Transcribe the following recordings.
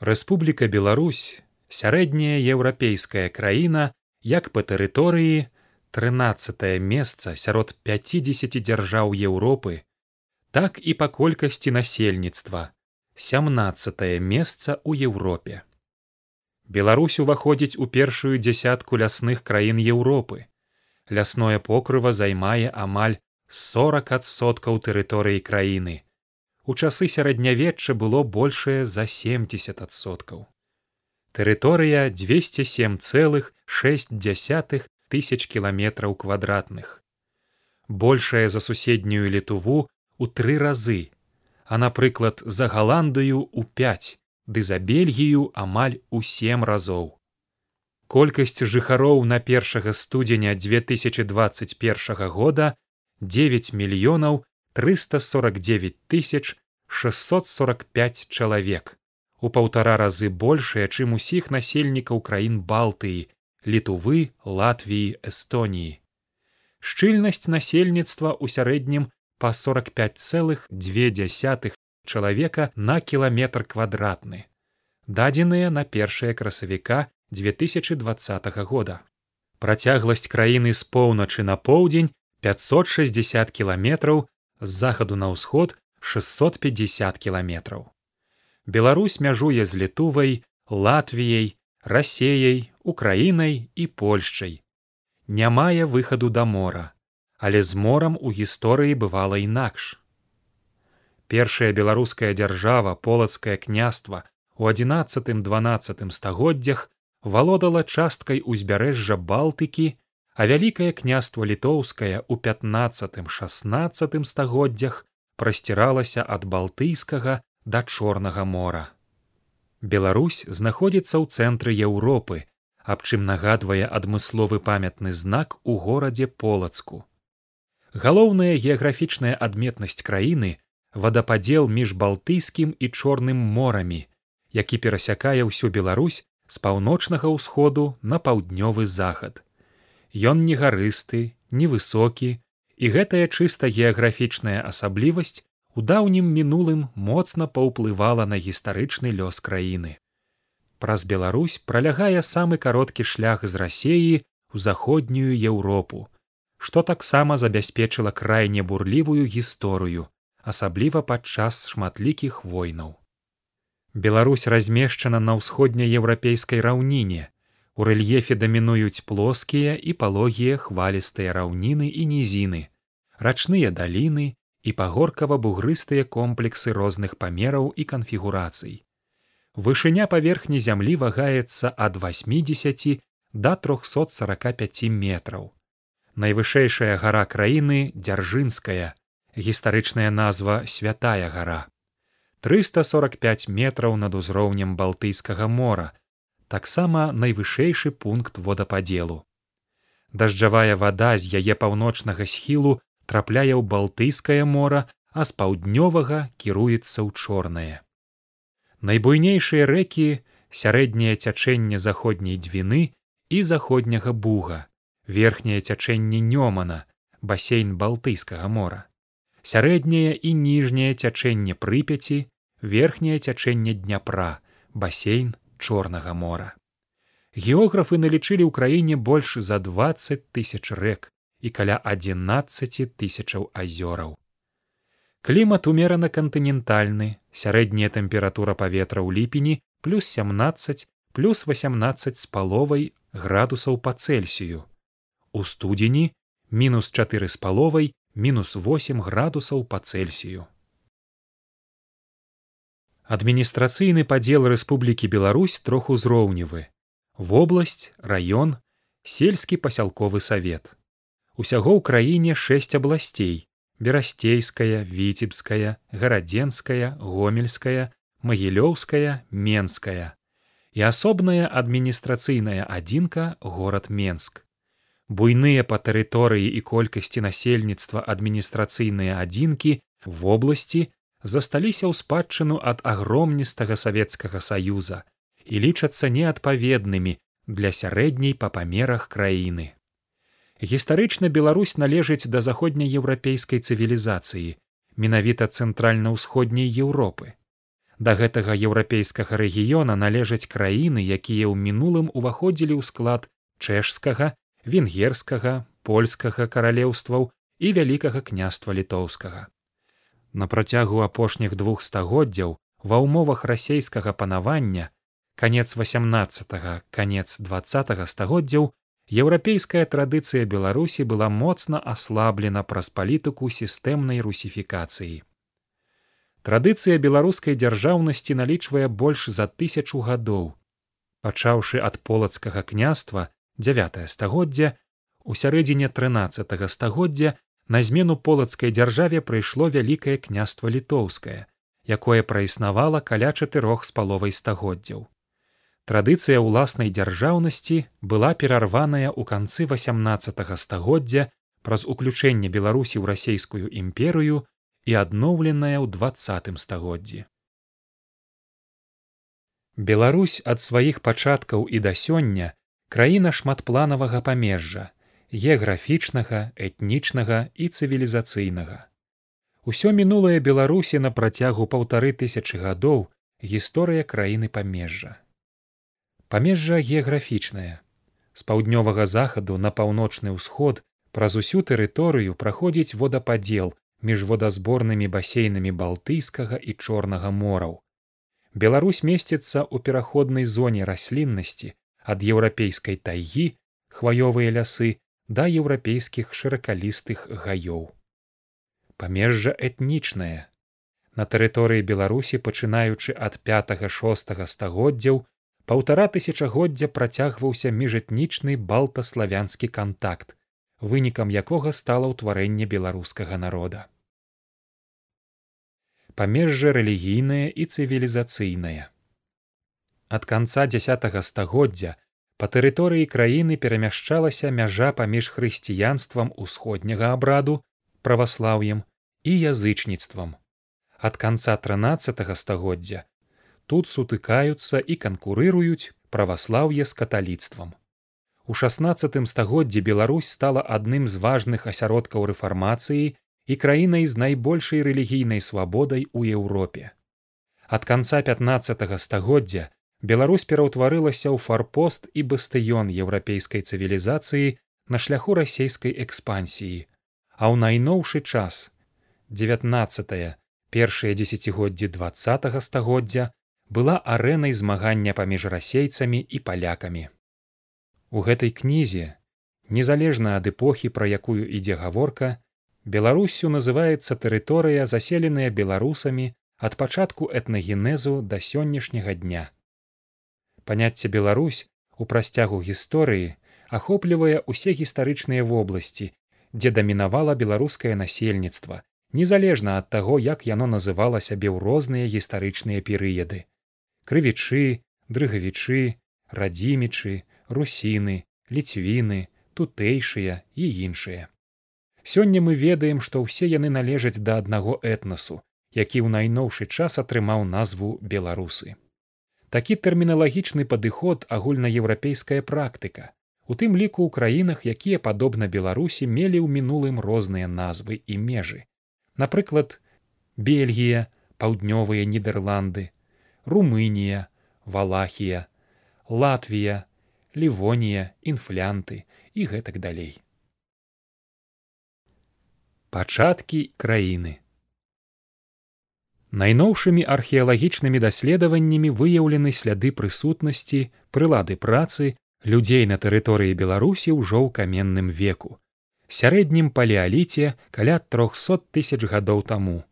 Рэспубліка Беларусь сярэдняя еўрапейская краіна як па тэрыторыі 13 месца сярод 50 дзяржаў Еўропы, так і па колькасці насельніцтва 17 месца ў Еўропе. Беларусь уваходзіць у першую дзясятку лясных краін Еўропы. Лясное покрыва займае амаль 40соткаў тэрыторыі краіны. У часы сярэднявечча было большае за 70соткаў. Тэрыторыя 207,6 тысяч кіламетраў квадратных. Большая за суседнюю літуву у тры разы, а напрыклад, за галандыю ў 5, ды за бельгію амаль у сем разоў. Колькасць жыхароў на першага студзеня 2021 года 9 мільёнаў 349 тысяч 645 чалавек у паўтара разы большая, чым усіх насельнікаў краін балтыі літувы латвіі эстоніі. Шчыльнасць насельніцтва ў сярэднім па 45 цэлых две дзясятых чалавека на кіламетр квадратны дадзеныя на першае красавіка 2020 года. Працягласць краіны з поўначы на поўдзень 560 кіламетраў з захаду на ўсход 650 кіламетраў беларусь мяжуе з літувай латвіяй рассеяй украінай і польшчай не мае выхаду да мора але з морам у гісторыі бывала інакш першая беларуская дзяржава полацкае княства у адзінаццатым дванаццатым стагоддзях валодала часткай узбярэжжа балтыкі а вялікае княства літоўскае ў пятнаццатым шаснаццатым стагоддзях прасціралася ад балтыйскага да чорнага мора Беларусь знаходзіцца ў цэнтры Еўропы, аб чым нагадвае адмысловы памятны знак у горадзе полацку. Галоўная геаграфічная адметнасць краіны вадападзел між балтыйскім і чорным морамі, які перасякае ўсю Беларусь з паўночнага ўсходу на паўднёвы захад. Ён не гарысты, невысокі, і гэтая чыста геаграфічная асаблівасць у даўнім мінулым моцна паўплывала на гістарычны лёс краіны. Праз Беларусь пралягае самы кароткі шлях з рассеі ў заходнюю Еўропу, што таксама забяспечыла крайне бурлівую гісторыю, асабліва падчас шматлікіх войнаў. Беларусь размешчана на ўсходнееўрапейскай раўніне. У рэльефе дамінуюць плоскія і палогія хвалістыя раўніны і нізіны, рачныя даліны, і пагоркава-бугрыстыя комплексы розных памераў і канфігурацый. Вышыня паверхні зямлі вагаецца ад 80 до 345 метраў. Найвышэйшая гара краіны дзяржынская, гістарычная назва святая гара. 345 метраў над узроўнем балтыйскага мора, таксама найвышэйшы пункт водападзелу. Дажджавая вада з яе паўночнага схілу трапляе ў балтыйскае мора, а з паўднёвага кіруецца ў чорнае. Найбуйнейшыя рэкі сярэдняе цячэнне заходняй дзвіны і заходняга буга, верхняе цячэнне нёмана, басейн балтыйскага мора, сярэдняе і ніжняе цячэнне прыпяці, верхняе цячэнне дняпра, басейн чорнага мора. Географы налічылі ў краіне больш за 20 тысяч рэк, і каля 11 тысячаў азёраў. Клімат умерана кантынентальны, сярэдняя тэмпература паветра ў ліпені плюс 17 плюс 18 з паловай градусаў па цельсію. У студзені мінус 4 з паловай мінус 8 градусаў па цельсію. Адміністрацыйны падзел Рэспублікі Беларусь троху зроўневы. Вобласць, раён, сельскі пасялковы савет. Усяго ў краіне шэсць абласцей берасцейская віцебская гарадзенская гомельская магілёўская менская. І асобная адміністрацыйная адзінка горад менск. Буйныя па тэрыторыі і колькасці насельніцтва адміністрацыйныя адзінкі вобласці засталіся ў спадчыну ад агромністага савецкага саюза і лічацца неадпаведнымі для сярэдняй па памерах краіны гістарычна беларусь належыць да заходнееўрапейскай цывілізацыі менавіта цэнтральна-ўсходняй еўропы Да гэтага еўрапейскага рэгіёна належаць краіны, якія ў мінулым уваходзілі ў склад чэшскага, венгерскага, польскага каралеўстваў і вялікага княства літоўскага. На працягу апошніх двух стагоддзяў ва ўмовах расейскага панавання канец 18 канец два стагоддзяў еўрапейская традыцыя беларусі была моцна аслаблена праз палітыку сістэмнай русіфікацыі. Традыцыя беларускай дзяржаўнасці налічвае больш за тысячу гадоў. Пачаўшы ад полацкага княства 9 стагоддзя, у сярэдзіне 13 стагоддзя на змену полацкай дзяржаве прыйшло вялікае княства літоўскае, якое праіснавала каля чатырох з паловай стагоддзяў. Традыцыя ўласнай дзяржаўнасці была перарваная ў канцы 18 стагоддзя праз уключэнне беларусі ў расійскую імперыю і адноўленая ў двадцатым стагоддзі. Беларусь ад сваіх пачаткаў і да сёння краіна шматпланавага памежжа геаграфічнага этнічнага і цывілізацыйнага. Усё мінулае беларусі на працягу паўтары тысячы гадоў гісторыя краіны памежжа. Памежжа геаграфічнае. З паўднёвага захаду на паўночны ўсход праз усю тэрыторыю праходзіць водападзел між водазборнымі басейнамі балтыйскага і чорнага мораў. Беларусь месціцца ў пераходнай зоне расліннасці ад еўрапейскай тайгі хваёвыя лясы да еўрапейскіх шыракалістых гаёў. Памежжа этнічнае. На тэрыторыі беларусі пачынаючы ад пятого шостого стагоддзяў паўтара тысячагоддзя працягваўся міжэтнічны балтаславянскі кантакт вынікам якога стала ўтварэнне беларускага народа. Памежжа рэлігійнае і цывілізацыйнае. Ад канца десятого стагоддзя па тэрыторыі краіны перамяшчалася мяжа паміж хрысціянствам усходняга абраду праваслаўем і язычніцтвам ад канца трынаццатого стагоддзя тут сутыкаюцца і канкурыруюць праваслаўе з каталіцтвам. У шестнаццатым стагоддзі Беларусь стала адным з важных асяродкаў рэфармацыі і краінай з найбольшай рэлігійнай свабодай у Еўропе. Ад канца 15 стагоддзя Беларусь пераўтварылася ў фарпост і бастыён еўрапейскай цывілізацыі на шляху расійскай экспансіі, а ў найноўшы час 19 першыя дзесяцігоддзі два стагоддзя была арэнай змагання паміж расейцамі і палякамі. У гэтай кнізе, незалежна ад эпохі, пра якую ідзе гаворка, Беларусю называецца тэрыторыя, заселеная беларусамі ад пачатку этнагенезу да сённяшняга дня. Паняцце Беларусь у прасцягу гісторыі ахоплівае ўсе гістарычныя вобласці, дзе дамінавала беларускае насельніцтва, незалежна ад таго, як яно называла сябе ў розныя гістарычныя перыяды. Крывічы дрыгавічы радзімічы русіны ліцвіны тутэйшыя і іншыя. Сёння мы ведаем што ўсе яны належаць да аднаго этнасу які ў найноўшы час атрымаў назву беларусы такі тэрміналагічны падыход агульнаеўрапейская практыка. У тым ліку ў краінах якія падобна беларусі мелі ў мінулым розныя назвы і межы. Напрыклад бельгія паўднёвыя нідерланды румынія валахія латвія лівонія інфлянты і гэтак далей. Пачаткі краіны найноўшымі археалагічнымі даследаваннямі выяўлены сляды прысутнасці прылады працы людзей на тэрыторыі беларусі ўжо ў каменным веку. Сярэднім палеаліце каля трохсот тысяч гадоў таму.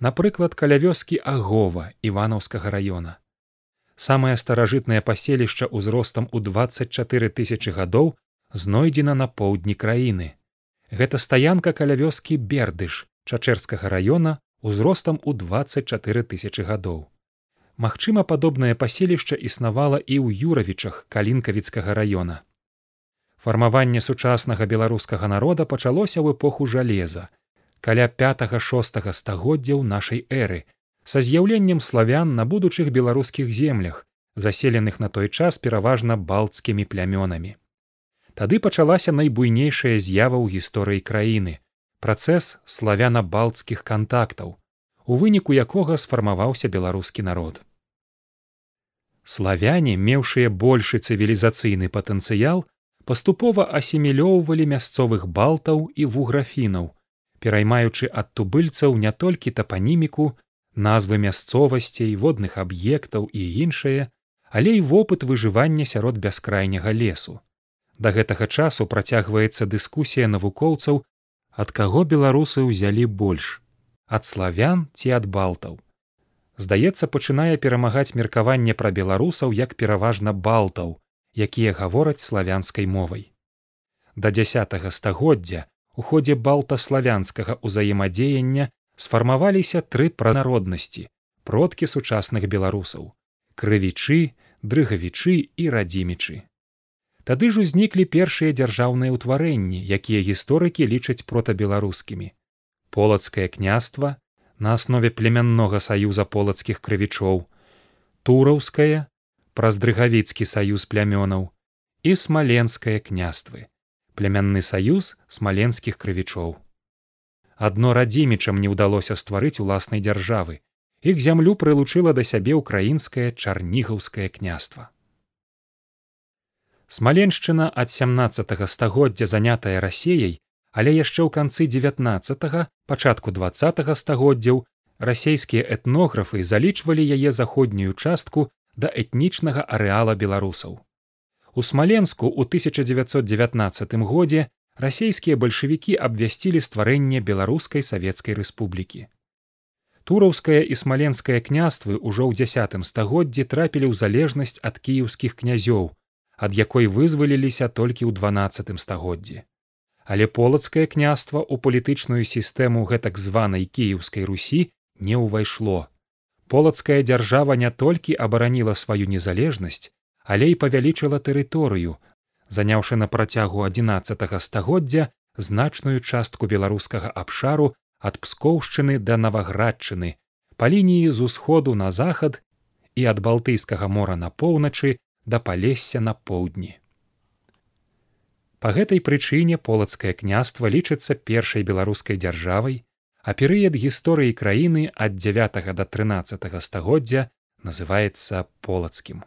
Напрыклад каля вёскі агова иванаўскага раёна. Самае старажытнае паселішча ўзростам у двадцать чатыры тысячи гадоў знойдзена на поўдні краіны. Гэта стаянка каля вёскі бердыш чачэрскага раёна узростам у двадцать чатыры тысячи гадоў. Магчыма падобнае паселішча існавала і ў юравічах калінкавіцкага раёна. Фармаванне сучаснага беларускага народа пачалося ў эпоху жалеза каля пятого шостого стагоддзяў нашай эры са з'яўленнем славян на будучых беларускіх землях заселеных на той час пераважна балцкімі плямёнамі. Тады пачалася найбуйнейшая з'ява ў гісторыі краіны працэс славяна балцкіх кантактаў у выніку якога сфармаваўся беларускі народ. Славяне, меўшыя большы цывілізацыйны патэнцыял, паступова асімілёўвалі мясцовых балтаў і вуграфінаў, пераймаючы ад тубыльцаў не толькі тапаніміку, назвы мясцовасцей, водных аб'ектаў і іншае, але і вопыт выжывання сярод бяскрайняга лесу. Да гэтага часу працягваецца дыскусія навукоўцаў, ад каго беларусы ўзялі больш ад славян ці ад балтаў. Здаецца, пачынае перамагаць меркаванне пра беларусаў як пераважна балтаў, якія гавораць славянскай мовай. Да дзясятага стагоддзя у ходзе балтаславянскага ўзаемадзеяння сфармаваліся тры пранароднасці продкі сучасных беларусаў крывічы дрыгавічы і радзімічы тады ж узніклі першыя дзяржаўныя ўтварэнні якія гісторыкі лічаць протабеларускімі. Полацкае княства на аснове племяннога саюза полацкіх крывічоў тураўская праз дрыгавіцкі саюз плямёнаў і смаленскае княствы племянны саюз смаленскіх крывічоў. Адно радзімічам не ўдалося стварыць уласнай дзяржавы іх зямлю прылучыла да сябе ўкраінскае чарнігаўскае княства смаленшчына ад сямнаццатага стагоддзя занятая рассеяй але яшчэ ў канцы девятнаццатага пачатку двадцатага стагоддзяў расійскія этнографы залічвалі яе заходнюю частку да этнічнага арэала беларусаў у смаленску ў 1919 годзе расійскія бальшавікі абвясцілі стварэнне беларускай савецкай рэспублікі. Тураўская і смаленскае княствы ўжо ў дзясятым стагоддзі трапілі ў залежнасць ад кіеўскіх князёў, ад якой вызваліліся толькі ў дванаццатым стагоддзі. Але полацкае княства ў палітычную сістэму гэтак званай кіеўскай русі не ўвайшло. Полацкая дзяржава не толькі абараніла сваю незалежнасць, але і павялічыла тэрыторыю, заняўшы на працягу адзінаццатага стагоддзя значную частку беларускага абшару ад пскоўшчыны да наваградчыны па лініі з усходу на захад і ад балтыйскага мора на поўначы да палесся на поўдні. Па гэтай прычыне полацкае княства лічыцца першай беларускай дзяржавай, а перыяд гісторыі краіны ад 9 да 13 стагоддзя называецца полацкім.